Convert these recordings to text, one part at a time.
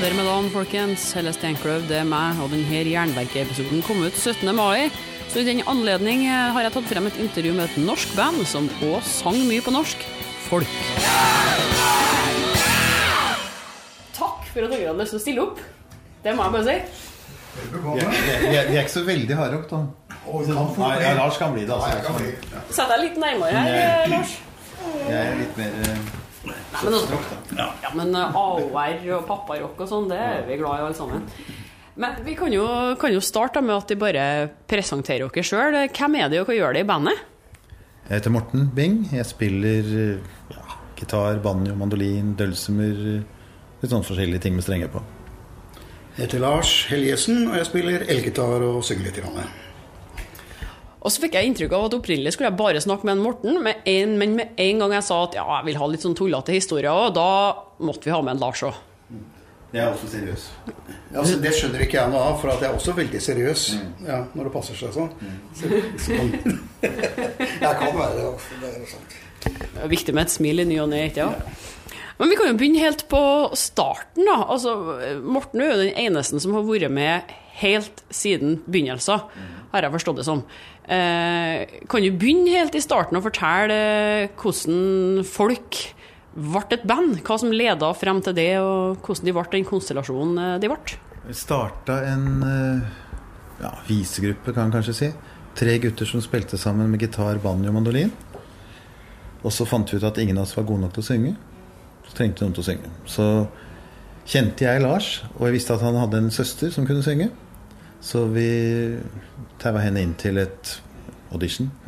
Der med dagen, folkens. Helle Steinkløv, det er meg, og denne Jernverket-episoden kom ut 17. mai. Så i den anledning eh, har jeg tatt frem et intervju med et norsk band som òg sang mye på norsk. Folk. Takk for at dere hadde lyst til å stille opp. Det må jeg bare si. Vi er, ikke så veldig hardrock, da. Nei, ja, Lars kan bli det. Altså. Sett deg litt nærmere her, eh, Lars. Jeg er litt mer eh, Men, altså, ja, men eh, AOR og papparock og sånn, det er vi glad i alle sammen. Men vi kan jo, kan jo starte med at de bare presenterer dere sjøl. Hvem er det hva gjør det i bandet? Jeg heter Morten Bing. Jeg spiller eh, ja, gitar, banjo, mandolin, dølsemer Litt sånn forskjellige ting med strenger på. Jeg heter Lars Helgesen, og jeg spiller elgitar og synger litt. i Grann. Og så fikk jeg inntrykk av at opprinnelig skulle jeg bare snakke med en Morten, med en, men med en gang jeg sa at ja, jeg vil ha litt sånn tullete historier òg, da måtte vi ha med en Lars òg. Jeg er også seriøs. Altså, det skjønner ikke jeg noe av, for at jeg er også veldig seriøs ja, når det passer seg sånn. Så, så kan, jeg kan være det. også, det er sant. Det er viktig med et smil i ny og ne, ikke sant? Men vi kan jo begynne helt på starten, da. Altså, Morten er jo den eneste som har vært med helt siden begynnelsen, har jeg forstått det som. Eh, kan du begynne helt i starten å fortelle hvordan folk ble et band? Hva som leda frem til det, og hvordan de ble den konstellasjonen eh, de ble? Vi starta en eh, ja, visegruppe, kan man kanskje si. Tre gutter som spilte sammen med gitar, banjo og mandolin. Og så fant vi ut at ingen av oss var gode nok til å synge. Så trengte noen til å synge. Så kjente jeg Lars, og jeg visste at han hadde en søster som kunne synge. Så vi taua henne inn til et audition.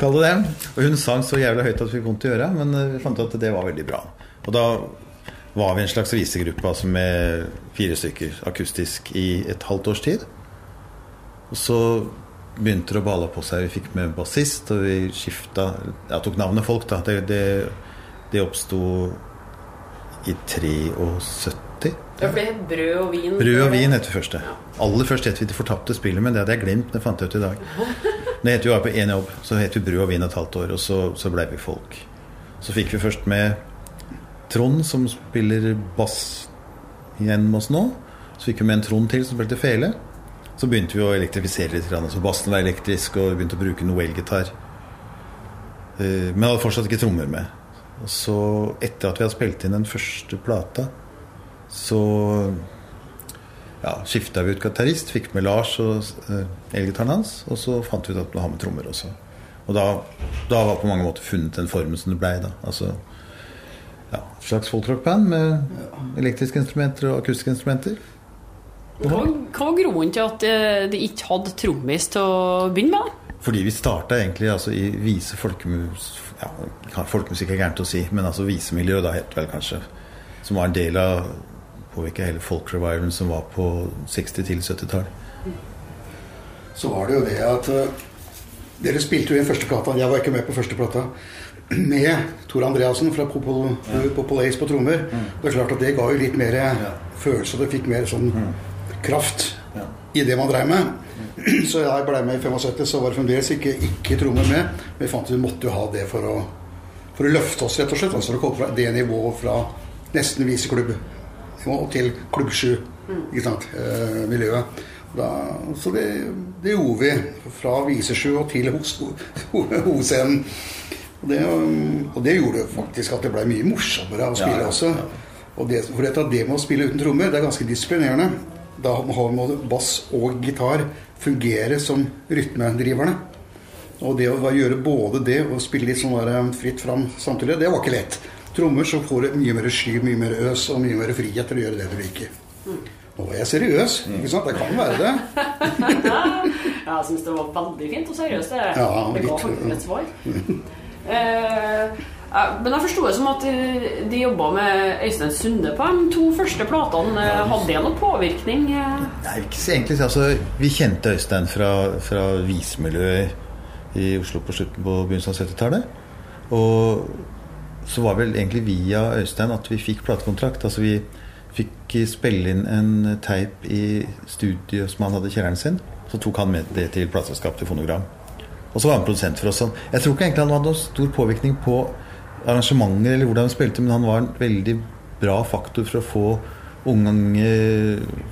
Kall det det. Og hun sang så jævlig høyt at vi fikk vondt i øret, men vi fant ut at det var veldig bra. Og da var vi en slags visegruppe altså med fire stykker akustisk i et halvt års tid. Og så begynte det å bale på seg. Vi fikk med bassist, og vi skifta Jeg tok navnet folk, da. Det, det, det oppsto i 73. Ja, for det het Brød og vin. Brød og vin het vi første. det. Aller først het vi Det fortapte spillet, men det hadde jeg glemt. Det fant jeg ut i dag. Det het vi bare på én jobb. Så het vi Brød og vin et halvt år, og så, så blei vi folk. Så fikk vi først med Trond, som spiller bass igjen med oss nå. Så fikk vi med en Trond til, som spilte fele. Så begynte vi å elektrifisere litt. Så bassen var elektrisk, og vi begynte å bruke noe elgitar. Eh, Men hadde fortsatt ikke trommer med. Og så, etter at vi hadde spilt inn den første plata, så ja, skifta vi ut gitarist, fikk med Lars og uh, elgitaren hans, og så fant vi ut at vi ha med trommer også. Og da, da var på mange måter funnet den formen som det blei. da. Altså, ja, et slags folkrockband med elektriske instrumenter og akustiske instrumenter. Hva, hva var grunnen til at de, de ikke hadde trommis til å begynne med? Fordi vi starta egentlig altså, i vise folkemus... Ja, folkemusikk er gærent å si, men altså visemiljø, da het vel kanskje. Som var en del av påvirka hele folk-revivalen som var på 60- til 70-tall. Så var det jo det at uh, dere spilte jo i første plata. Jeg var ikke med på første plata. Med Tor Andreassen fra Popol, Popol Ace på trommer. Det er klart at det ga jo litt mer følelse, og det fikk mer sånn kraft i det man dreiv med. Så jeg ble med i 75, så var det fremdeles ikke, ikke trommer med. Men vi fant ut vi måtte jo ha det for å, for å løfte oss, rett og slett. Altså det kom fra det nivået fra nesten viseklubb til klubb 7. Ikke sant? Eh, miljøet. Da, så det, det gjorde vi. Fra Visesju og til hovedscenen. Og det, og det gjorde faktisk at det ble mye morsommere å spille ja, også. Og det, for dette, det med å spille uten trommer, det er ganske disiplinerende. Da må både bass og gitar fungere som rytmedriverne. Og det å gjøre både det og spille litt sånn fritt fram samtidig, det var ikke lett. Trommer så får du mye mer sky, mye mer øs og mye mer frihet til å gjøre det du liker. Nå var jeg seriøs. ikke sant? Det kan være det. Ja, jeg syns det var veldig fint og seriøst. Det, Ja, det ga faktisk et svar. Eh, men jeg forsto det som at de, jobba med Øystein Sunde på de to første platene. Hadde det noen påvirkning? eh? Nei, ikke så egentlig. Altså, vi kjente Øystein fra, fra visemiljøet i Oslo på slutten på begynnelsen av 70-tallet. Og så var vel egentlig via Øystein at vi fikk platekontrakt. Altså vi fikk spille inn en teip i studio som han hadde i kjelleren sin. Så tok han med det til plateselskapet til Fonogram. Og så var han produsent for oss. Jeg tror ikke egentlig han hadde noen stor påvirkning på arrangementer eller hvordan han spilte, men han var en veldig bra faktor for å få unge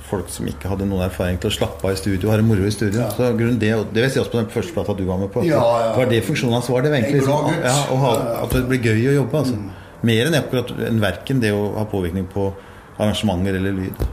folk som ikke hadde noen erfaring til å slappe av i studio, ha det moro i studio. Ja. Så grunnen det, og det vil jeg si også på den første plata du var med på. Ja, ja. Det var det funksjonen hans var. Det var egentlig liksom, ja, ha, at det blir gøy å jobbe. Altså. Mer enn akkurat en verken det å ha påvirkning på arrangementer eller lyd.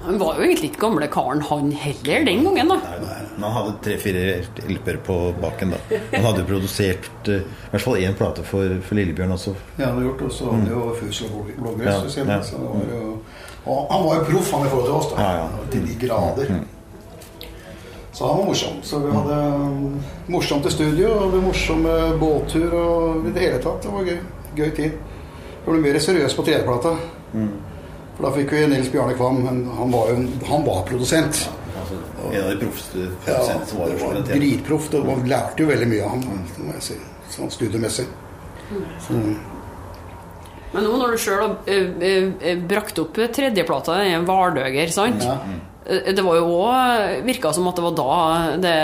Han var jo egentlig ikke gamle karen, han heller, den gangen, da. Nei, han hadde tre-fire LP-er på baken. da Han hadde jo produsert uh, i hvert fall én plate for, for Lillebjørn også. Ja, han hadde gjort, og så hadde han jo Fusel og Blågress. Ja, ja. så det var jo- Og han var jo proff han i forhold til oss, da. Ja, ja. Til de grader. Så han var morsom. Så vi hadde um, morsomt i studio, og det morsomme båttur og i det hele tatt. Det var gøy. Gøy tid. Det ble mer seriøst på tredjeplata. For da fikk vi Nils Bjarne Kvam, men han var jo han var produsent. Altså, en av de proffeste Ja, produsentene som var Oslo. var dritproff. og Man lærte jo veldig mye av ham, må jeg si. Sånn studiemessig. Så, Men nå når du sjøl har brakt opp tredjeplata, den Vardøger, sant? ja. Eh, Det var jo òg Virka som at det var da det,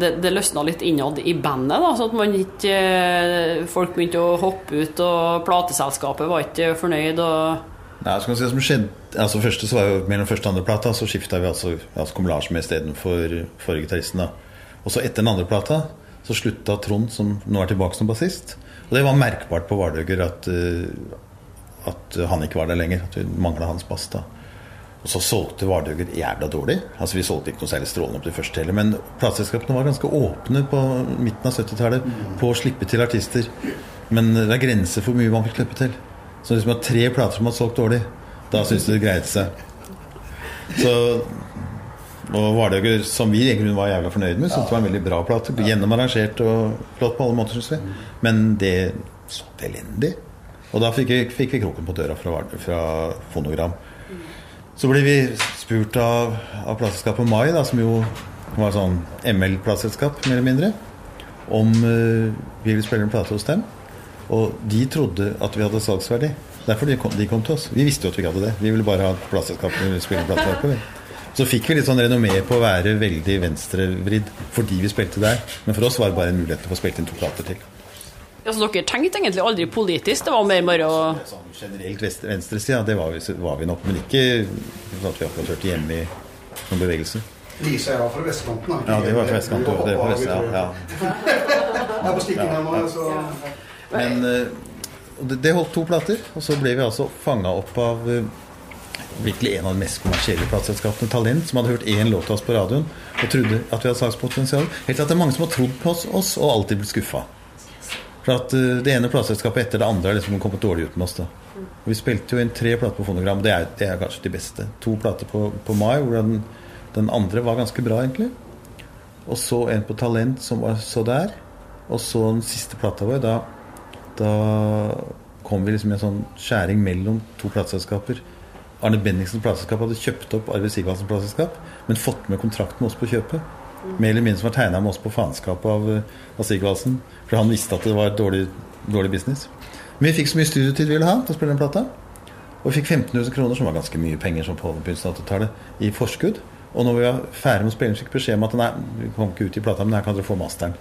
det, det løsna litt innad i bandet. da, Så at man ikke eh, Folk begynte å hoppe ut, og plateselskapet var ikke fornøyd. og Nei, skal man si som skjedde Altså første så var jo Mellom første og andre plata så skifta vi altså, altså kom Lars med istedenfor forrige gitaristen. Og så etter den andre plata så slutta Trond, som nå er tilbake som bassist. Og det var merkbart på Vardøger at, eh, at han ikke var der lenger. At vi mangla hans bass. da. Og så solgte Vardøger jævla dårlig. Altså Vi solgte ikke noe særlig strålende på til første heller. Men plateselskapene var ganske åpne på midten av 70-tallet på å slippe til artister. Men det er grenser for mye man vil slippe til. Så hvis man har tre plater som har solgt dårlig, da syns du det greide seg. Så og Vardøger, som vi i grunnen var jævla fornøyd med, syntes det var en veldig bra plate. Gjennomarrangert og flott på alle måter, syns vi. Men det så elendig. Og da fikk vi, fikk vi kroken på døra fra, fra Fonogram. Så ble vi spurt av, av plateselskapet Mai, da, som jo var sånn ML-plateselskap, mer eller mindre, om uh, vi ville spille en plate hos dem. Og de trodde at vi hadde salgsverdi. Derfor de kom, de kom til oss. Vi visste jo at vi ikke hadde det. Vi ville bare ha et plateselskap vi ville spille en plate på. Så fikk vi litt sånn renommé på å være veldig venstrevridd fordi vi spilte der. Men for oss var det bare en mulighet til å få spilt inn to plater til. Altså, Dere tenkte egentlig aldri politisk, det var mer bare å Sånn generelt venstresida, det var vi, var vi nok. Men ikke sånn at vi akkurat hørte hjemme i noen bevegelse. Lisa er jeg var fra vestkanten. da. Ja, det var fra vestkanten. Det var fra vest, ja, ja. Jeg er på stikken her nå, så Men eh, det, det holdt to plater, og så ble vi altså fanga opp av eh, virkelig en av de mest kommersielle plateselskapene, Talent, som hadde hørt én låt av oss på radioen og trodde at vi hadde salgspotensial. Helt til det er mange som har trodd på oss, og alltid blitt skuffa. For at eh, det ene plateselskapet etter det andre har liksom kommet dårlig ut med oss. da. Og vi spilte jo inn tre plater på fonogram, det er, det er kanskje de beste. To plater på, på Mai, hvor den, den andre var ganske bra, egentlig. Og så en på Talent som var så der. Og så den siste plata vår, da, da kom vi liksom i en sånn skjæring mellom to plateselskaper. Arne Benningsens plateselskap hadde kjøpt opp Arve Sigvaldsens plateselskap, men fått med kontrakt med oss på kjøpet. Mer eller mindre som var tegna med oss på faenskapet av, eh, av Sigvaldsen. For han visste at det var dårlig, dårlig business. Men vi fikk så mye studietid vi ville ha til å spille den plata. Og vi fikk 15 000 kroner, som var ganske mye penger som på begynnelsen av 80-tallet, i forskudd. Og når vi var ferdig med å spille, fikk vi beskjed om at nei, vi kom ikke ut i plata, men her kan dere få masteren.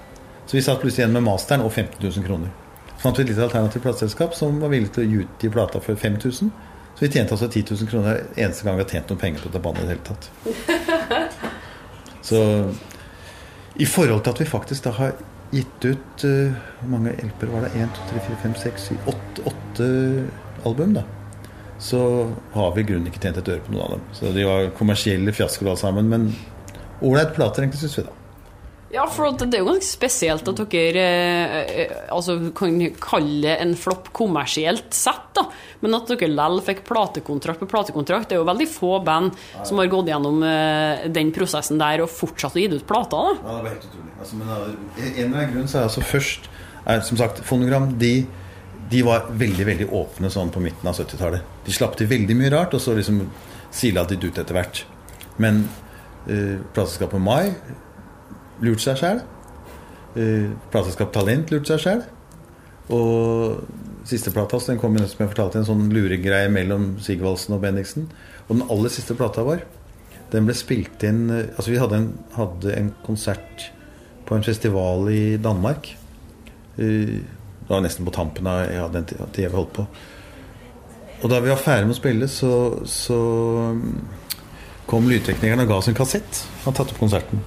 Så vi satt plutselig igjen med masteren og 15 000 kroner. Så fant vi et lite alternativt plateselskap som var villig til å gi ut i plata for 5000. Så vi tjente altså 10 000 kroner eneste gang vi har tjent noen penger på dette bandet i det hele tatt. Så i forhold til at vi faktisk da har gitt ut uh, Hvor mange LP-er var det? 1, 2, 3, 4, 5, 6, 7, 8, 8 album, da. Så har vi i grunnen ikke tjent et øre på noen av dem. Så de var kommersielle fiaskoer alle sammen. Men ålreit plater, egentlig, syns vi, da. Ja, for det er jo ganske spesielt at dere eh, eh, altså, kan kalle det en flopp kommersielt sett, da. Men at dere likevel fikk platekontrakt på platekontrakt. Det er jo veldig få band som har gått gjennom eh, den prosessen der og fortsatt å gi ut plater. da. Ja, det var helt utrolig. Altså, men av en eller annen grunn så er altså først er, Som sagt, Fonogram de, de var veldig veldig åpne sånn på midten av 70-tallet. De slapp til veldig mye rart, og så liksom sila de det ut etter hvert. Men uh, plateselskapet Mai lurte seg sjæl. Uh, plateselskap Talent lurte seg sjæl. Og siste plata den kom som jeg fortalte, en sånn luregreie mellom Sigvaldsen og Bendiksen. Og den aller siste plata vår, den ble spilt inn eh, Altså, vi hadde en, hadde en konsert på en festival i Danmark. Eh, Det var nesten på tampen av ja, den tida vi holdt på. og da vi var ferdig med å spille, så, så mm, kom lydteknikeren og ga oss en kassett. Han tatt opp konserten.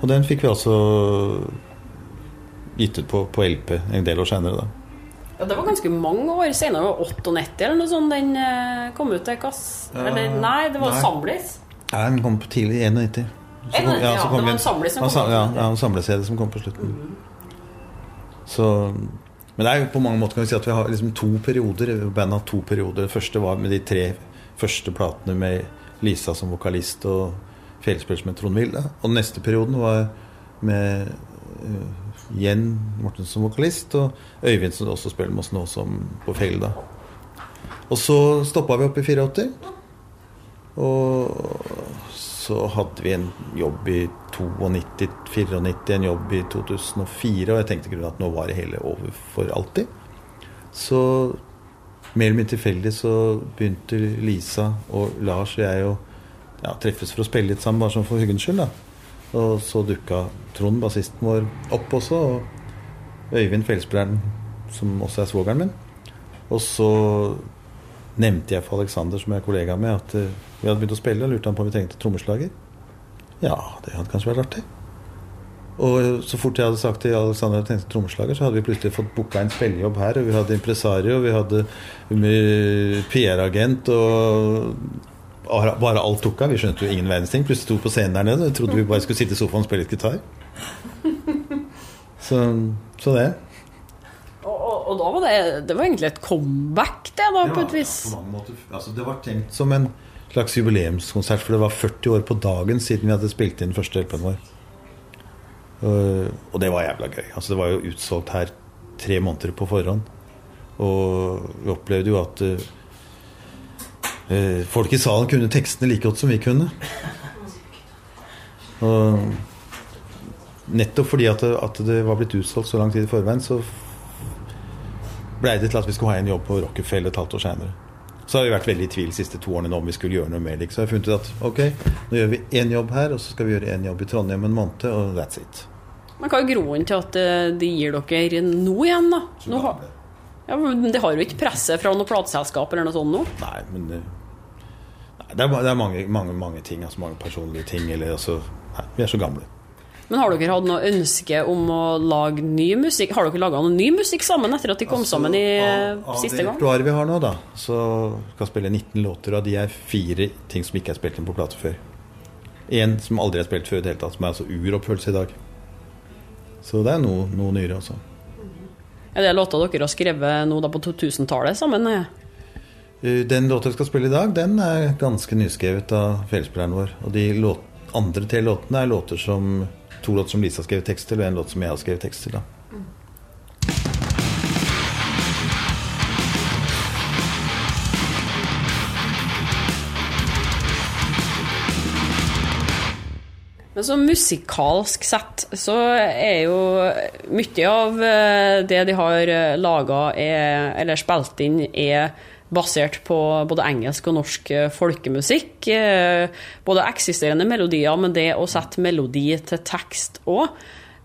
Og den fikk vi altså gitt ut på, på LP en del år senere, da. Ja, det var ganske mange år senere. Det var 98 eller noe sånt den eh, kom ut til kass... Eller nei, det var nei. Samlis. Nei, den kom på tidlig i 91. Så kom- ja, så kom det var en samling som kom på Ja, ja, en samle-CD som kom på slutten. Så Men det er jo på mange måter kan vi si at vi har liksom to perioder. Bandet har to perioder. Det første var med de tre første platene med Lisa som vokalist og Fjellspill med Trond Vilde. Og neste perioden var med uh, Jen Mortensen som vokalist og Øyvind som også spiller med oss nå som på Fjell. da. Og så stoppa vi opp i 84. Og så hadde vi en jobb i 92-94, en jobb i 2004, og jeg tenkte grunnen at nå var det hele over for alltid. Så mer eller mindre tilfeldig så begynte Lisa og Lars og jeg å ja, treffes for å spille litt sammen, bare sånn for hyggens skyld. da. Og så dukka Trond, bassisten vår, opp også, og Øyvind, fellesspilleren, som også er svogeren min. Og så nevnte jeg for Alexander, som jeg er kollega med, at eh, vi hadde begynt å spille, og lurte han på om vi trengte trommeslager. Ja, det hadde kanskje vært artig. Og så fort jeg hadde sagt til Alexander at jeg tenkte trommeslager, så hadde vi plutselig fått booka en spillejobb her, og vi hadde impresario, vi hadde PR-agent, og bare alt tok av. Vi skjønte jo ingen verdens ting. Plutselig sto vi på scenen der nede, og trodde vi bare skulle sitte i sofaen og spille litt gitar. Så, så det. Og, og, og da var det Det var egentlig et comeback, det, da, på et vis. på mange måter. Altså, det var tenkt som en slags jubileumskonsert, for det var 40 år på dagen siden vi hadde spilt inn første LP-en vår. Og, det var jævla gøy. Altså, det var jo utsolgt her tre måneder på forhånd. Og vi opplevde jo at eh, folk i salen kunne tekstene like godt som vi kunne. Og nettopp fordi at det, at det var blitt utsolgt så lang tid i forveien, så blei det til at vi skulle ha en jobb på Rockefeller et halvt år seinere. Så har vi vært veldig i tvil de siste to årene nå om vi skulle gjøre noe mer. Liksom. Så har jeg funnet ut at ok, nå gjør vi én jobb her, og så skal vi gjøre én jobb i Trondheim en måned, og that's it. Men hva er grunnen til at eh, de gir dere nå igjen, da? Nå har, ja, men Det har jo ikke presset fra noe plateselskap eller noe sånt nå? Nei, men det, er, det er mange, mange, mange ting. Altså mange personlige ting. Eller altså Nei, vi er så gamle. Men har dere hatt noe ønske om å lage ny musikk? Har dere laga noe ny musikk sammen etter at de kom sammen i av, av siste det gang? repertoaret vi har nå, da, så skal spille 19 låter, og de er fire ting som ikke er spilt inn på plate før. Én som aldri er spilt før i det hele tatt, som er altså uroppfølgelse i dag. Så det er noe, noe nyere altså. Er det låter dere har skrevet nå da på 2000-tallet sammen? eh? Uh, Den låta vi skal spille i dag, den er ganske nyskrevet av felespilleren vår. Og de låt, andre tre låtene er låter som to låter som Lisa har skrevet tekst til, og en låt som jeg har skrevet tekst til. da. Men så musikalsk sett så er jo mye av eh, det de har laga eller spilt inn, er basert på både engelsk og norsk eh, folkemusikk. Eh, Både eksisterende melodier, men det å sette melodi til tekst òg.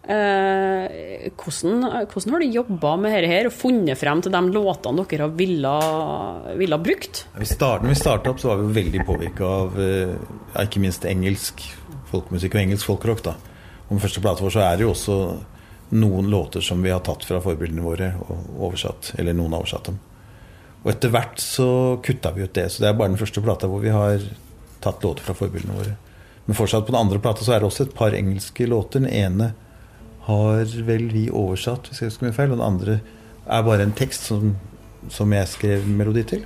Hvordan, hvordan har du jobba med dette her og funnet frem til de låtene dere har ville, brukt? Vi vi starta opp, så var vi veldig påvirka av eh, ikke minst engelsk folkemusikk og engelsk folkrock. da. Om første plate vår så er det jo også noen låter som vi har tatt fra forbildene våre og oversatt. Eller noen har oversatt dem. Og etter hvert så kutta vi ut det. Så det er bare den første plata hvor vi har tatt låter fra forbildene våre. Men fortsatt på den andre plata så er det også et par engelske låter. Den ene har vel vi oversatt, hvis jeg husker mye feil. Og den andre er bare en tekst som, som jeg skrev melodi til.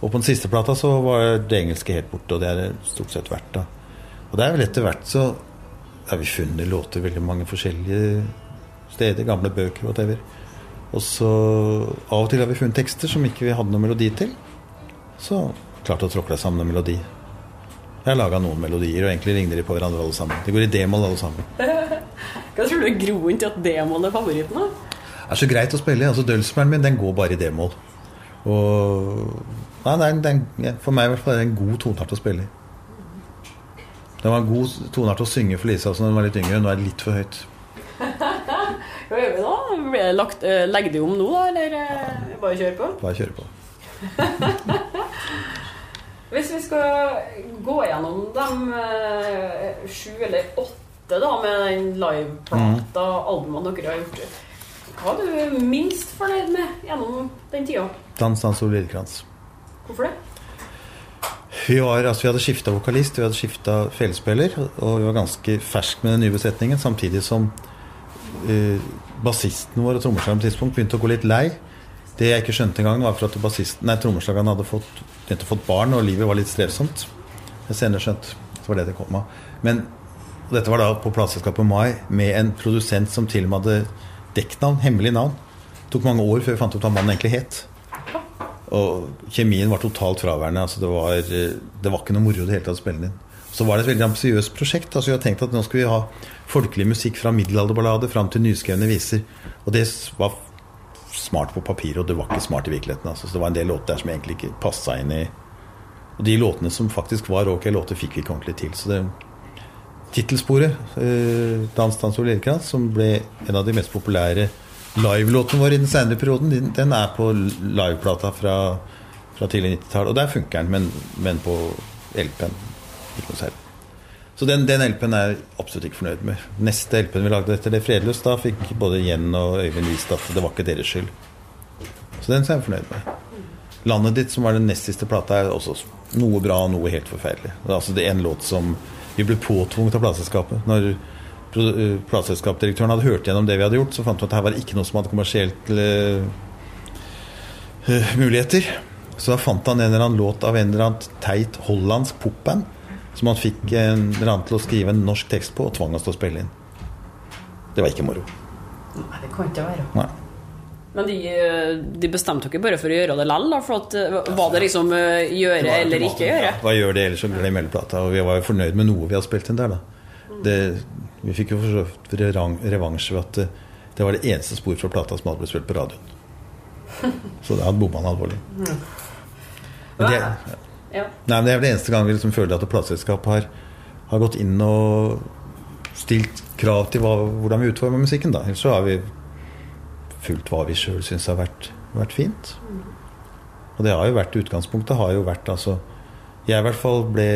Og på den siste plata så var det engelske helt borte, og det er det stort sett verdt. da. Og det er vel etter hvert så har vi funnet låter veldig mange forskjellige steder, gamle bøker, og whatever. Og så av og til har vi funnet tekster som ikke vi hadde noen melodi til. Så klart å tråkle sammen en melodi. Jeg har laga noen melodier, og egentlig ligner de på hverandre alle sammen. De går i d-moll alle sammen. Hva tror du er groen til at D-moll er favoritten? da? Det er så greit å spille. altså Dølsmeren min den går bare i d-moll. Og nei, nei, den, For meg i hvert fall er det en god toneart å spille i. Det var en god toneart å synge for Lisa også når hun var litt yngre. Nå er det litt for høyt. Hva gjør vi da? Blir det lagt, eh, legger du om nå, da? Eller eh, bare kjøre på? Bare kjøre på. Hvis vi skal gå gjennom de eh, sju eller åtte da, med den liveplata, albumene dere har gjort, hva er du minst fornøyd med gjennom den tida? Dans, dans og lillekrans. Hvorfor det? Vi, var, altså, vi hadde skifta vokalist, vi hadde skifta felespiller, og vi var ganske fersk med den nye besetningen, samtidig som uh, bassisten vår og trommeslageren på tidspunkt begynte å gå litt lei. Det jeg ikke skjønte engang, var for at bassisten, trommeslageren hadde fått, fått barn, og livet var litt strevsomt. Jeg senere skjønt Så var det det kom av. Men dette var da på plateselskapet Mai med en produsent som til og med hadde dekknavn, hemmelig navn. Det tok mange år før vi fant ut hva mannen egentlig het. Og kjemien var totalt fraværende. Altså det, var, det var ikke noe moro det hele tatt å spille inn. Så var det et veldig ambisiøst prosjekt. Altså har tenkt at nå skal vi ha folkelig musikk fra middelalderballade fram til nyskrevne viser. Og det var smart på papiret, og det var ikke smart i virkeligheten. Altså. Så det var en del låter der som egentlig ikke passa inn i Og de låtene som faktisk var ok låter, fikk vi ikke ordentlig til. Så det tittelsporet, eh, 'Dans, dans og lillekrans', som ble en av de mest populære livelåtene våre i den senere perioden, den, den er på liveplata fra, fra tidlig 90-tall. Og der funker den, men, men på LP-en noe særlig. Så den, den LP-en er jeg absolutt ikke fornøyd med. Neste LP-en vi lagde etter det Fredløs, da fikk både Jen og Øyvind vist at det var ikke deres skyld. Så den er jeg fornøyd med. 'Landet ditt', som var den nest siste plata, er også noe bra og noe helt forferdelig. Det er altså det en låt som vi ble påtvunget av plateselskapet. Når plateselskapsdirektøren hadde hørt gjennom det vi hadde gjort, så fant vi at her var ikke noe som hadde kommersielt uh, muligheter. Så da fant han en eller annen låt av en eller annen teit hollandsk popband som han fikk en eller annen til å skrive en norsk tekst på, og tvang oss til å spille inn. Det var ikke moro. Nei, det kan ikke være. Nei. Men de, de bestemte ikke bare for å gjøre det lell, da? For at, var det liksom gjøre eller ikke gjøre? Hva gjør det ellers, så glem hele plata. Og vi var jo fornøyd med noe vi hadde spilt inn der, da. Det, vi fikk jo forsøkt så revansj ved at det, det, var det eneste spor fra plata som hadde blitt spilt på radioen. Så da hadde bomma han alvorlig. Men det, Ja. Nei, men det er vel det eneste gang vi liksom føler at et plateselskap har, har gått inn og stilt krav til hva, hvordan vi utformer musikken. da Ellers så har vi fulgt hva vi sjøl syns har vært, vært fint. Og det har jo vært utgangspunktet har jo vært altså Jeg i hvert fall ble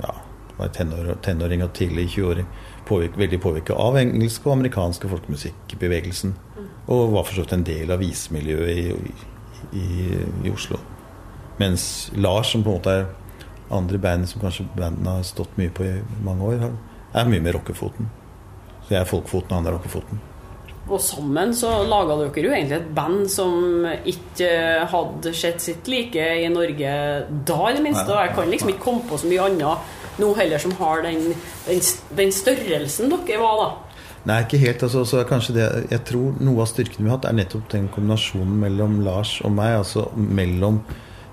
ja, var tenår, tenåring og tidlig 20-åring påvirk, veldig påvirka av engelsk og amerikanske folkemusikkbevegelsen. Og var for så vidt en del av visemiljøet i, i, i Oslo. Mens Lars, som på en måte er andre band som kanskje bandene har stått mye på i mange år, er mye med rockefoten. Så jeg er folkfoten, og han er rockefoten. Og sammen så laga dere jo egentlig et band som ikke hadde sett sitt like i Norge da, i det minste. Og jeg kan liksom ikke komme på så mye annet nå heller som har den, den, den størrelsen dere var, da. Nei, ikke helt. Altså, så kanskje det, jeg tror noe av styrken vi har hatt, er nettopp den kombinasjonen mellom Lars og meg. Altså mellom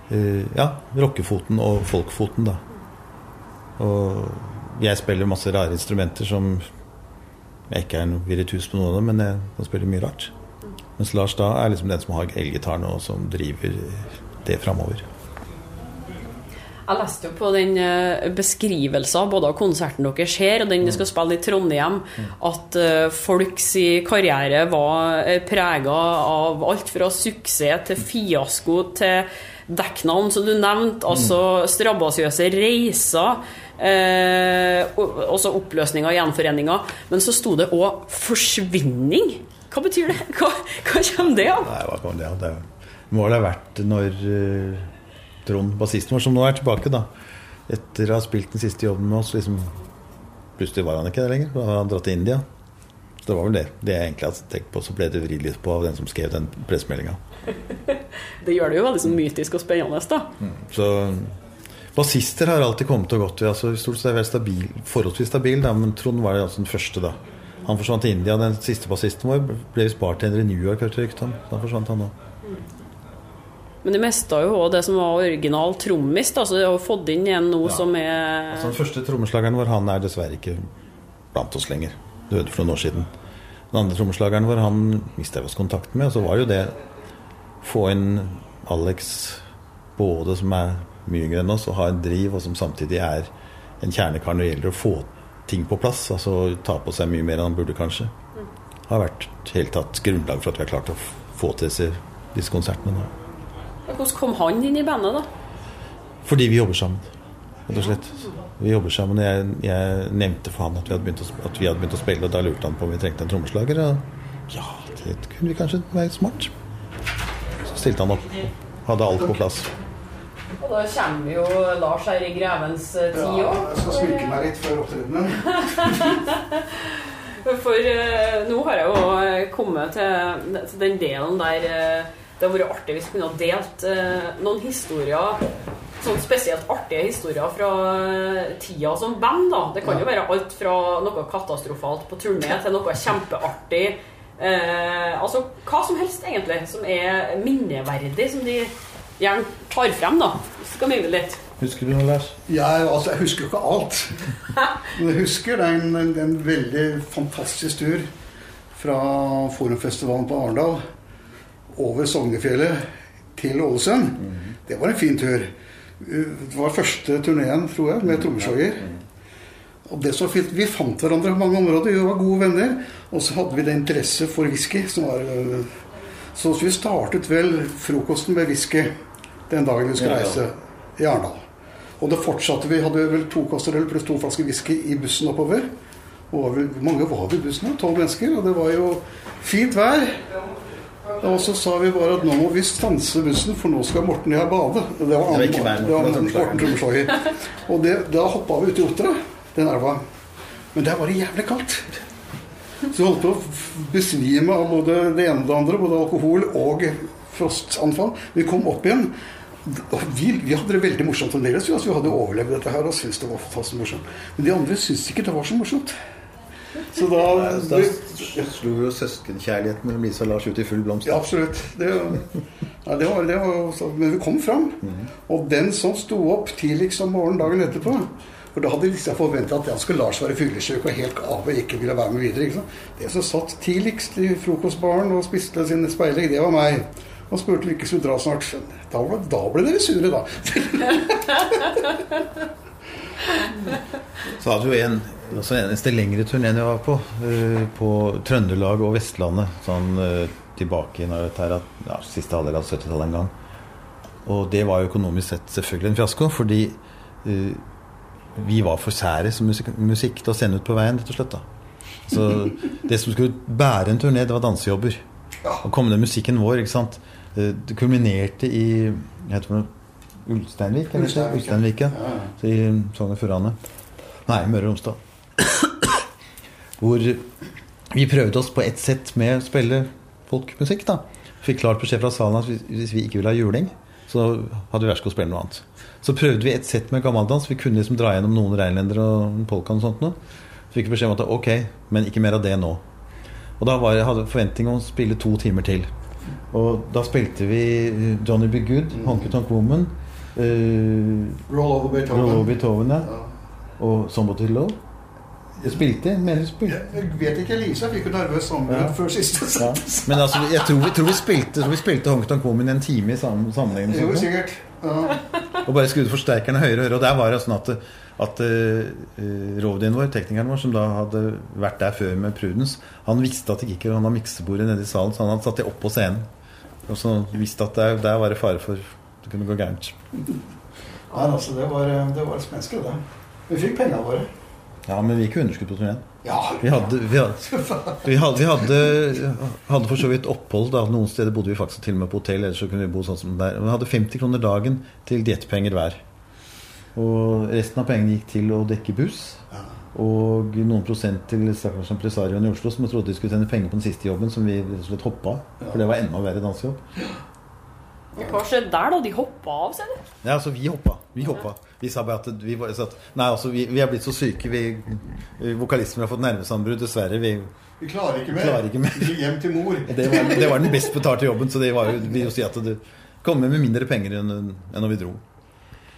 ja, rockefoten og folkfoten, da. Og jeg spiller masse rare instrumenter som jeg ikke er noe virtuos på noen av dem, men jeg kan spille mye rart. Mens Lars da er liksom den som har elgitaren og som driver det framover. Jeg leste jo på den beskrivelsen både av konserten dere ser, og den du skal spille i Trondheim, at folks karriere var prega av alt fra suksess til fiasko til dekknavn, som du nevnte. Altså strabasiøse reiser. Eh, også oppløsninger og gjenforeninger. Men så sto det òg 'forsvinning'. Hva betyr det? Hva, hva kommer det av? Nei, hva kom det av? Det må vel ha vært når uh, Trond, bassisten vår, som nå er tilbake, da etter å ha spilt den siste jobben med oss, liksom Plutselig var han ikke der lenger. Da hadde han dratt til India. Det var vel det. Det jeg egentlig hadde tenkt på, så ble det vridd litt på av den som skrev den pressemeldinga. det gjør det jo veldig sånn mytisk og spennende, da. Mm. Så Bassister har alltid kommet og gått. Altså, stort sett vært stabil, forholdsvis stabil, da, men Trond var altså den første. da Han forsvant til India. Den siste bassisten vår ble visst bartender i New York. hørte rykte om. Da forsvant han òg. Men de mista jo òg det som var original trommis. Altså så de har fått inn en nå Ja. som er Altså, den første trommeslageren vår han er dessverre ikke blant oss lenger. Døde for noen år siden. Den andre trommeslageren vår han mista vi oss kontakten med. Og så var jo det få inn Alex både som er mye yngre enn oss og har en driv, og som samtidig er en kjernekar når det gjelder å få ting på plass. Altså ta på seg mye mer enn han burde, kanskje. Har vært helt tatt grunnlag for at vi har klart å få til disse, disse konsertene. Da. Hvordan kom han inn i bandet, da? Fordi vi jobber sammen, rett og slett. Vi jobber sammen. Jeg, jeg nevnte for han at vi, å, at vi hadde begynt å spille, og da lurte han på om vi trengte en trommeslager. Og ja, det kunne vi kanskje være smart. Så stilte han opp. Hadde alt på plass. Og da kommer jo Lars her i grevens tid tid Ja, jeg skal sminke meg litt før opptredenen. For eh, nå har jeg jo eh, kommet til, til den delen der eh, det hadde vært artig hvis vi kunne ha delt eh, noen historier Sånn spesielt artige historier fra tida som band. da Det kan jo være alt fra noe katastrofalt på turné til noe kjempeartig. Eh, altså hva som helst, egentlig, som er minneverdig, som de gjerne tar frem. da Skal mimre litt. Husker du noe, Lars? Jeg, altså, jeg husker jo ikke alt. Men jeg husker det er en, en, en veldig fantastisk tur fra Forumfestivalen på Arendal over Sognefjellet til Ålesund. Det var en fin tur. Det var første turneen, tror jeg, med trommeslager. Og det som fint, Vi fant hverandre på mange områder, vi var gode venner. Og så hadde vi det interesse for whisky. som var... øh, Så vi startet vel frokosten med whisky den dagen vi skulle reise i Arendal. Og det fortsatte. Vi hadde vel to kasser øl pluss to flasker whisky i bussen oppover. Og mange var vi i bussen? Tolv mennesker. Og det var jo fint vær. Og så sa vi bare at nå må vi stanse bussen, for nå skal Morten og jeg bade. Det var, andre, det var Morten, Morten Trommeslager. Og det, da hoppa vi ut i Otra, den elva. Men der var det jævlig kaldt. Så vi holdt på å besvime av både det ene og det andre, både alkohol og frostanfall. Vi kom opp igjen. Vi, vi hadde det veldig morsomt fremdeles. vi, Altså, vi hadde overlevd dette her og syntes det var fantastisk morsomt. Men de andre syntes ikke det var så morsomt. Så da, Da slo jo søskenkjærligheten mellom Lise og Lars ut i full blomst. Ja, absolutt. Det, ja, det var, det var, så- men vi kom fram. Og den som sto opp tidligst om morgenen dagen etterpå For da hadde liksom forventa at jeg skulle Lars være fyllesyk og helt av og ikke ville være med videre. Ikke? Det som satt tidligst i frokostbaren og spiste sin speilegg, det var meg. Og spurte om vi ikke skulle dra snart. Da, ble- da ble dere sure, da. Så hadde jo en altså en eneste lengre turneen jeg var på, eh, på Trøndelag og Vestlandet. Sånn eh, tilbake i her, ja, siste halvdel av 70-tallet en gang. Og det var jo økonomisk sett selvfølgelig en fiasko, fordi uh, vi var for sære som musikk, musikk til å sende ut på veien, rett og slett. da. Så det som skulle bære en turné, det var dansejobber. Og komme den musikken vår, ikke sant. Det kulminerte i heter det? Ulsteinvik? eller ikke? Ulsteinvik, ja. I Sogn og Furane. Nei, Møre og Romsdal. Hvor vi prøvde oss på ett sett med å spille folkmusikk. da. Fikk klart beskjed fra salen at hvis- vi ikke ville ha juling, så hadde vi vært å spille noe annet. Så prøvde vi et sett med gammeldans. Vi kunne liksom dra gjennom noen reinlendere og en polka og sånt noe. Så fikk beskjed om at ok, men ikke mer av det nå. Og da var, jeg hadde forventning om å spille to timer til. Og da spilte vi Johnny Be Good, Honky Tonk Woman, uh, Roll over Beethoven. Roll over Beethoven. Ja. Og Somebody Love. Jeg spilte, mener jeg spilte. Jeg vet ikke, Lisa fikk jo nervøs sammenbrudd Ja. før siste Ja. Men altså, jeg tror vi, tror vi spilte, tror vi spilte Honky Tonk Woman en time i sam- sammenheng. Jo, sikkert. Ja. Og bare skrudde forsterkerne høyere og høyere. Og der var det sånn at, at uh, Rovdien vår, teknikeren vår, som da hadde vært der før med Prudence, han visste at det gikk ikke an å ha miksebordet nede i salen, så han hadde satt det opp på scenen. Og så visste at der, der var det fare for det kunne gå gærent. Ja, altså, det var, det var menneskelig, det. Vi fikk pengene våre. Ja, men vi gikk jo underskudd på turneen. Ja. Vi hadde, vi hadde, vi hadde, vi hadde, hadde for så vidt opphold. da Noen steder bodde vi faktisk til og med på hotell. Ellers så kunne vi bo sånn som der Vi hadde 50 kroner dagen til diettpenger hver. Og resten av pengene gikk til å dekke buss. Og noen prosent til stakkars impresarioen i Oslo som trodde de skulle tjene penger på den siste jobben, som vi rett og slett hoppa av. For det var enda verre dansejobb. Hva skjedde der, da? De hoppa av, ser du? Ja, altså, vi hoppa. Vi hoppa. Vi sa bare at vi var at, Nei, altså, vi, vi er blitt så syke. Vi, vokalisten har fått nervesammenbrudd, dessverre. Vi, Vi klarer ikke mer. Klarer ikke mer. Vi hjem til mor. Det var, det var den best betalte jobben, så det var jo, vil jo si at du kommer med mindre penger enn, enn når vi dro.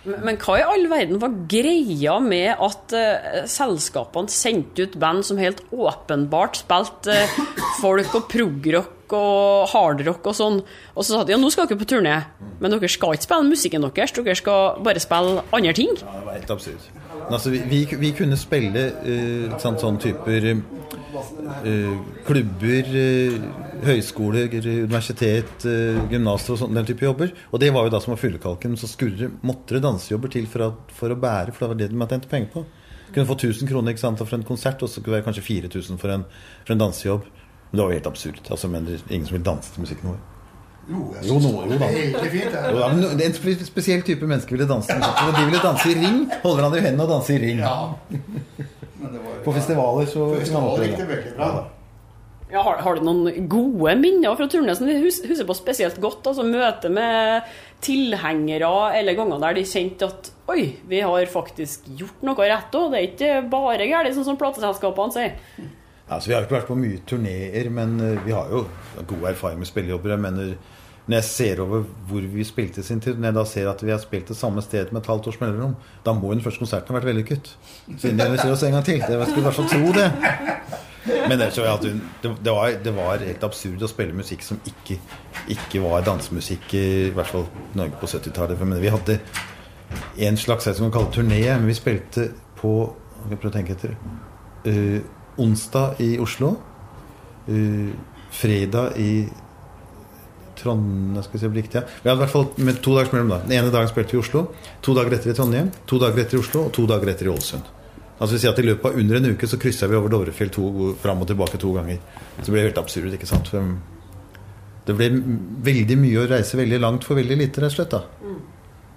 Men, men hva i all verden var greia med at uh, selskapene sendte ut band som helt åpenbart spilte uh, folk og progrock og hardrock og sånn, og så sa de ja, nå skal dere på turné, men dere skal ikke spille musikken deres, dere skal bare spille andre ting? Ja, det var helt absurd. Men altså, vi, vi, kunne spille uh, sånn, sånn typer uh, klubber, uh, høyskoler, universitet, uh, gymnaser og sånn, den type jobber. Og det var jo da som var fyllekalken. Så skulle måtte det dansejobber til for, at, for, å bære, for det var det de tjente penger på. Kunne få 1000 kroner sant, for en konsert, og så kunne det være kanskje 4000 for en, for en dansejobb. Men det var jo helt absurd. Altså, men det er ingen som vil danse til musikken vår. Jo, jeg Jo, synes nå- det er helt fint. Jo, ja, men er En spesiell type mennesker ville danse. Og de ville danse i ring. Holde hverandre i hendene og danse i ring. Ja. Men det var, På festivaler så festivaler gikk det veldig bra. da. Ja, har, har du noen gode minner fra som du husker på spesielt godt? Altså Møte med tilhengere eller ganger der de kjente at Oi, vi har faktisk gjort noe rett òg. Det er ikke bare galt, sånn som plateselskapene sier. Altså, vi har ikke vært på mye turneer, men eh, vi har jo god erfaring med spillejobber. Jeg mener, når jeg ser over hvor vi spilte sin tid, når jeg da ser at vi har spilt det samme sted med et halvt års mellomrom, da må jo den første konserten ha vært vellykket. Siden vil se oss en gang til. Det skulle i hvert fall tro det. Men det, var, det var helt absurd å spille musikk som ikke, ikke var dansemusikk, i hvert fall Norge på 70-tallet. Men Vi hadde en slags som vi kaller turné, men vi spilte på Jeg prøver å tenke etter. eh, onsdag i Oslo. Uh, fredag i Trondheim skal vi se riktig, ja. Vi hadde i hvert fall med to dager mellom da. Den ene dagen spilte vi i Oslo. To dager etter i Trondheim. To dager etter i Oslo, og to dager etter i Ålesund. Altså vi sier at I løpet av under en uke så kryssa vi over Dovrefjell to, fram og tilbake to ganger. Så det ble helt absurd. ikke sant? Det ble veldig mye å reise veldig langt for veldig lite, rett og slett. da.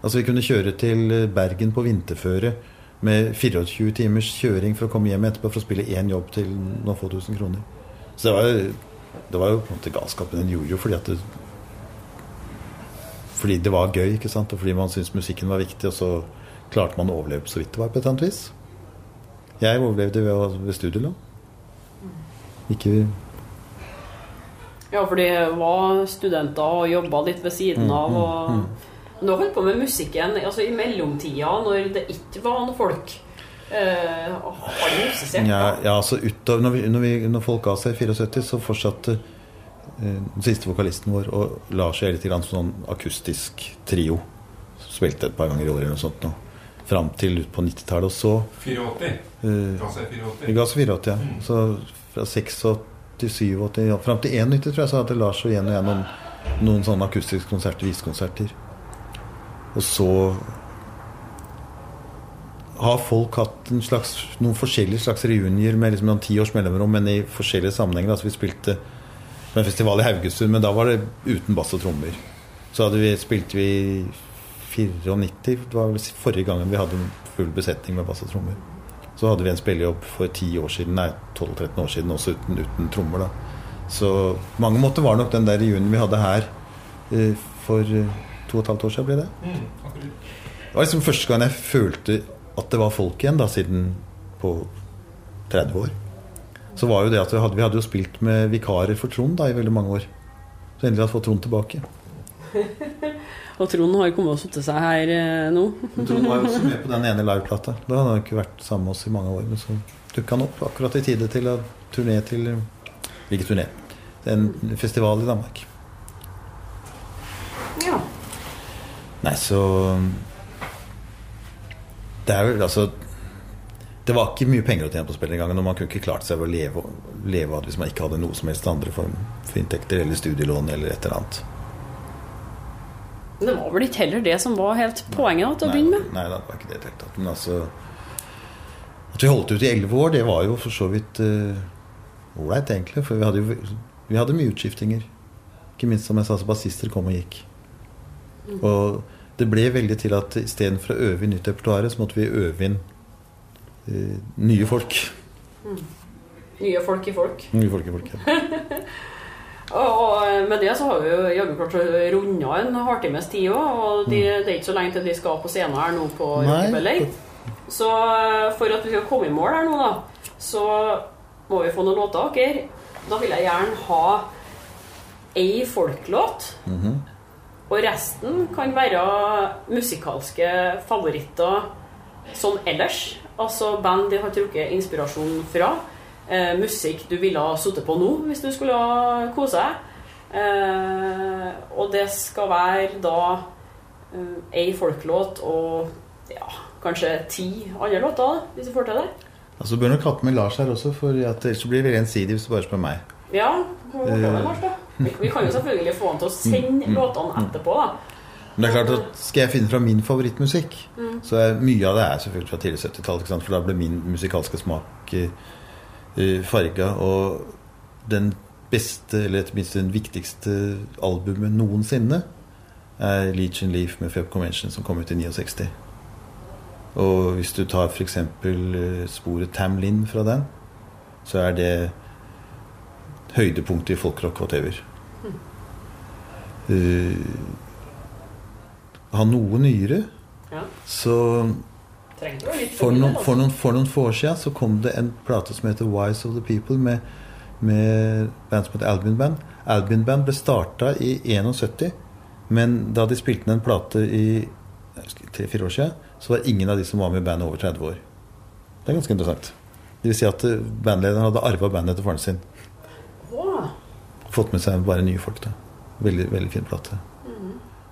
Altså Vi kunne kjøre til Bergen på vinterføre med 24 timers kjøring for å komme hjem etterpå for å spille én jobb til noen få tusen kroner. Så det var, jo- det var jo på en måte galskapen. Den gjorde jo fordi at det Fordi det var gøy, ikke sant? og fordi man syntes musikken var viktig. Og så klarte man å overleve så vidt det var, på et eller annet vis. Jeg overlevde ved, ved studielån. Ikke Ja, for de var studenter og jobba litt ved siden Mm, av. Og Men du har holdt på med musikken altså i mellomtida, når det ikke var noen folk. Eh, har du musisert? Ja, ja altså utover, når, vi, når, vi, når folk ga seg i 74, så fortsatte eh, den siste vokalisten vår og Lars er litt grann sånn akustisk trio. Spilte et par ganger i året eller noe sånt nå. Fram til ut på 90-tallet. Og så 84. eh, Ga seg 84. Vi ga oss 84, ja. Så fra 86 til 87 ja, Fram til 91 tror jeg så hadde Lars og igjen og igjen noen, noen sånne akustiske konserter, visekonserter. Og så har folk hatt slags, noen forskjellige slags reunier med liksom noen ti års mellomrom, men i forskjellige sammenhenger. Altså vi spilte på en festival i Haugesund, men da var det uten bass og trommer. Så vi, spilte vi i 94, det var vel forrige gangen vi hadde en full besetning med bass og trommer. Så hadde vi en spillejobb for 10 år siden, nei 12-13 år siden, også uten, uten trommer. da. Så mange måter var nok den der reunionen vi hadde her eh, for eh, to og et halvt år siden, ble det. Mm. Det var liksom første gang jeg følte at det var folk igjen, da, siden på 30 år. Så var jo det at vi hadde, vi hadde jo spilt med vikarer for Trond da, i veldig mange år. Så endelig hadde fått Trond tilbake. Og Trond har jo kommet og satt seg her eh, nå. Trond var jo også med på den ene liveplata. Da hadde han ikke vært sammen med oss i mange år. Men så dukka han opp akkurat i tide til å turné til Hvilken turné. En festival i Danmark. Nei, så Det er vel altså Det var ikke mye penger å tjene på spill den gangen, og man kunne ikke klart seg ved å leve, leve av det hvis man ikke hadde noe som helst andre form for inntekter, eller studielån, eller et eller annet. Det var vel ikke heller det som var helt poenget til å begynne med? Nei, det var ikke det i det hele tatt. Men altså At vi holdt ut i elleve år, det var jo for så vidt ålreit, egentlig. For vi hadde jo vi hadde mye utskiftinger. Ikke minst som jeg sa, så bassister kom og gikk. Og det ble veldig til at istedenfor å øve inn nytt repertoar, så måtte vi øve inn uh, nye folk. Nye folk i folk. Nye folk i folk. Ja. Og, og med det så har vi jo jaggu klart å runde en halvtimes tid òg. Og de, det er ikke så lenge til de skal på scenen her nå på Nei. Så eh, for at vi skal komme i mål her nå, da, så må vi få noen låter av dere. Da vil jeg gjerne ha ei folklåt. Og resten kan være musikalske favoritter sånn ellers. Altså band de har trukket inspirasjon fra. Eh, musikk du ville ha sittet på nå hvis du skulle ha kose deg. Eh, og det skal være da eh, ei folklåt og ja, kanskje ti andre låter, hvis du får til det. Altså bør nok ha med Lars her også, for ellers så blir det veldig ensidig hvis du bare spør meg. Ja, hva er det, Lars, da? Vi, kan jo selvfølgelig få han til å sende Mm. låtene etterpå, da. Men det er klart at Skal jeg finne fra min favorittmusikk, så er mye av det er selvfølgelig fra tidlig 70-tall. For da ble min musikalske smak uh, farga. Og den beste, eller etter minst den viktigste albumet noensinne, er Legion Leaf med Feb Convention, som kom ut i 69. Og hvis du tar f.eks. Uh, sporet Tam Lin fra den, så er det høydepunktet i folkrock whatever. Uh, ha noe nyere, Ja. så for noen, for, noen, for noen få år siden så kom det en plate som heter Wise of the People med, med band som heter Albin Band. Albin Band ble starta i 71, men da de spilte inn en plate i tre-fire år siden, så var ingen av de som var med i bandet over 30 år. Det er ganske interessant. Det vil si at eh, bandlederen hadde arva bandet etter faren sin. Fått med seg bare nye folk. da Veldig, veldig fin plate.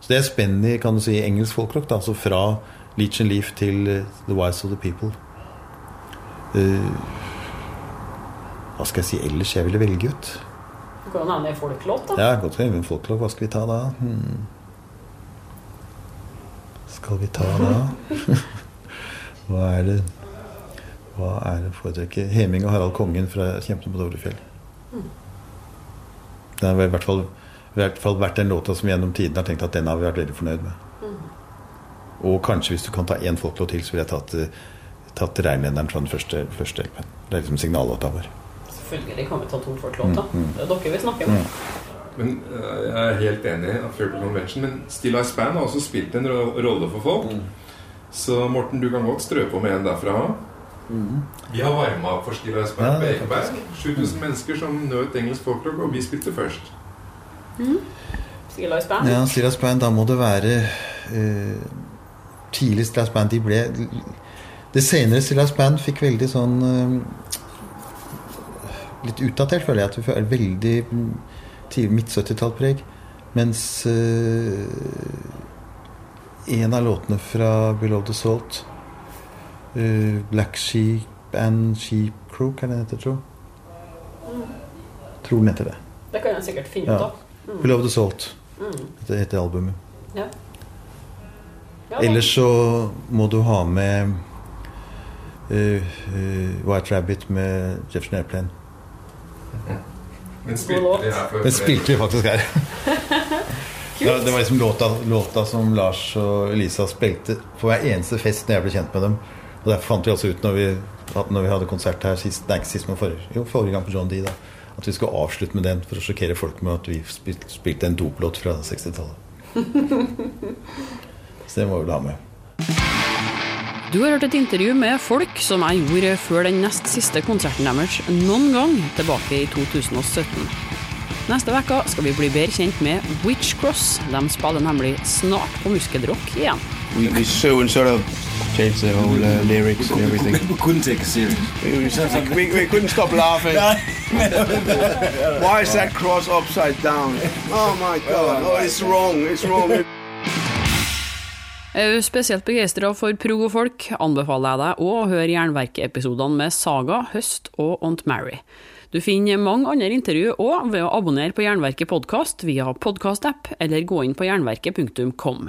Så det er spenn i kan du si, engelsk folkrock. da Altså fra Leach and Leaf til eh, The Wise of the People. Uh, hva skal jeg si ellers jeg ville velge ut? Det går jo nevne en folklåt, da. Ja, godt en folklåt. Hva skal vi ta da? Hmm. Skal vi ta da? Hva er det Hva er det foretrekker? Heming og Harald Kongen fra 'Kjempen på Dovrefjell'. Det er i hvert fall, i hvert fall vært den låta som vi gjennom tiden har tenkt at den har vi vært veldig fornøyd med. Og kanskje hvis du kan ta én folklåt til, så ville jeg tatt, tatt 'Reinlenderen' fra den første, første LP-en. Det er liksom signallåta vår. Selvfølgelig kan vi ta to folklåter. Mm, Det er dere vi snakker med. Men eh, Jeg er helt enig i Fearful Convention, men Still Ice Band har også spilt en ro- rolle for folk. Så Morten, du kan godt strø på med en derfra. Vi har varma opp for Still Ice Band Ja, på er Ekeberg. 7000 mennesker som nøt engelsk folkrock, og vi spilte først. Still Ice Band. Ja, Silas Band, da må det være uh, Tidlig Silas Band, de ble Det senere Silas Band fikk veldig sånn uh, Litt utdatert, føler jeg. At vi føler veldig mm, tidlig midt-70-tallpreg. Mens uh, en av låtene fra Below the Salt eh, Black Sheep and Sheep Crook, er den heter, tro? Tror den heter det. Det kan jeg sikkert finne Ja. ut av. Love the Salt. Det heter albumet. Ja. Ja. Ellers så må du ha med uh, uh, White Rabbit med Jefferson Airplane. Den spilte vi her før. Den spilte vi faktisk her. ja, det var liksom låta, låta som Lars og Elisa spilte på hver eneste fest når jeg ble kjent med dem. Og derfor fant vi også ut når vi, når vi hadde konsert her sist, nei, ikke sist, men forrige, jo, forrige gang på John D, da, at vi skulle avslutte med den for å sjokkere folk med at vi spilte, en doplåt fra 60-tallet. Så det må vi vel ha med. Du har hørt et intervju med folk som jeg gjorde før den nest siste konserten deres noen gang tilbake i 2017. Neste uke skal vi bli bedre kjent med Witch Cross. De spiller nemlig snart på Muskelrock igjen. We, we soon sort of changed the whole uh, lyrics and everything. We couldn't take it serious. We, we, we, we couldn't stop laughing. Why is that cross upside down? Oh my god! Oh, it's wrong! It's wrong! Er du spesielt begeistra for prog og folk, anbefaler jeg deg å høre Jernverket-episodene med Saga, Høst og Aunt Mary. Du finner mange andre intervju òg ved å abonnere på Jernverket podkast via podkastapp, eller gå inn på jernverket.com.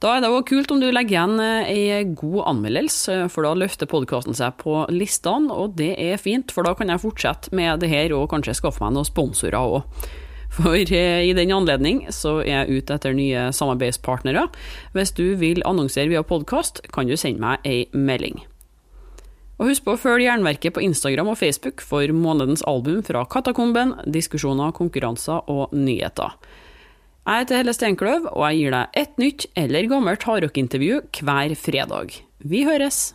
Da er det òg kult om du legger igjen eh, ei god anmeldelse, for da løfter podkasten seg på listene, og det er fint, for da kan jeg fortsette med det her og kanskje skaffe meg noen sponsorer òg. For eh, i den anledning så er jeg ute etter nye samarbeidspartnere. Hvis du vil annonsere via podkast, kan du sende meg ei melding. Og husk på å følge Jernverket på Instagram og Facebook for månedens album fra Katakomben, diskusjoner, konkurranser og nyheter. Jeg heter Helle Steinkløv, og jeg gir deg et nytt eller gammelt hardrockintervju hver fredag. Vi høres!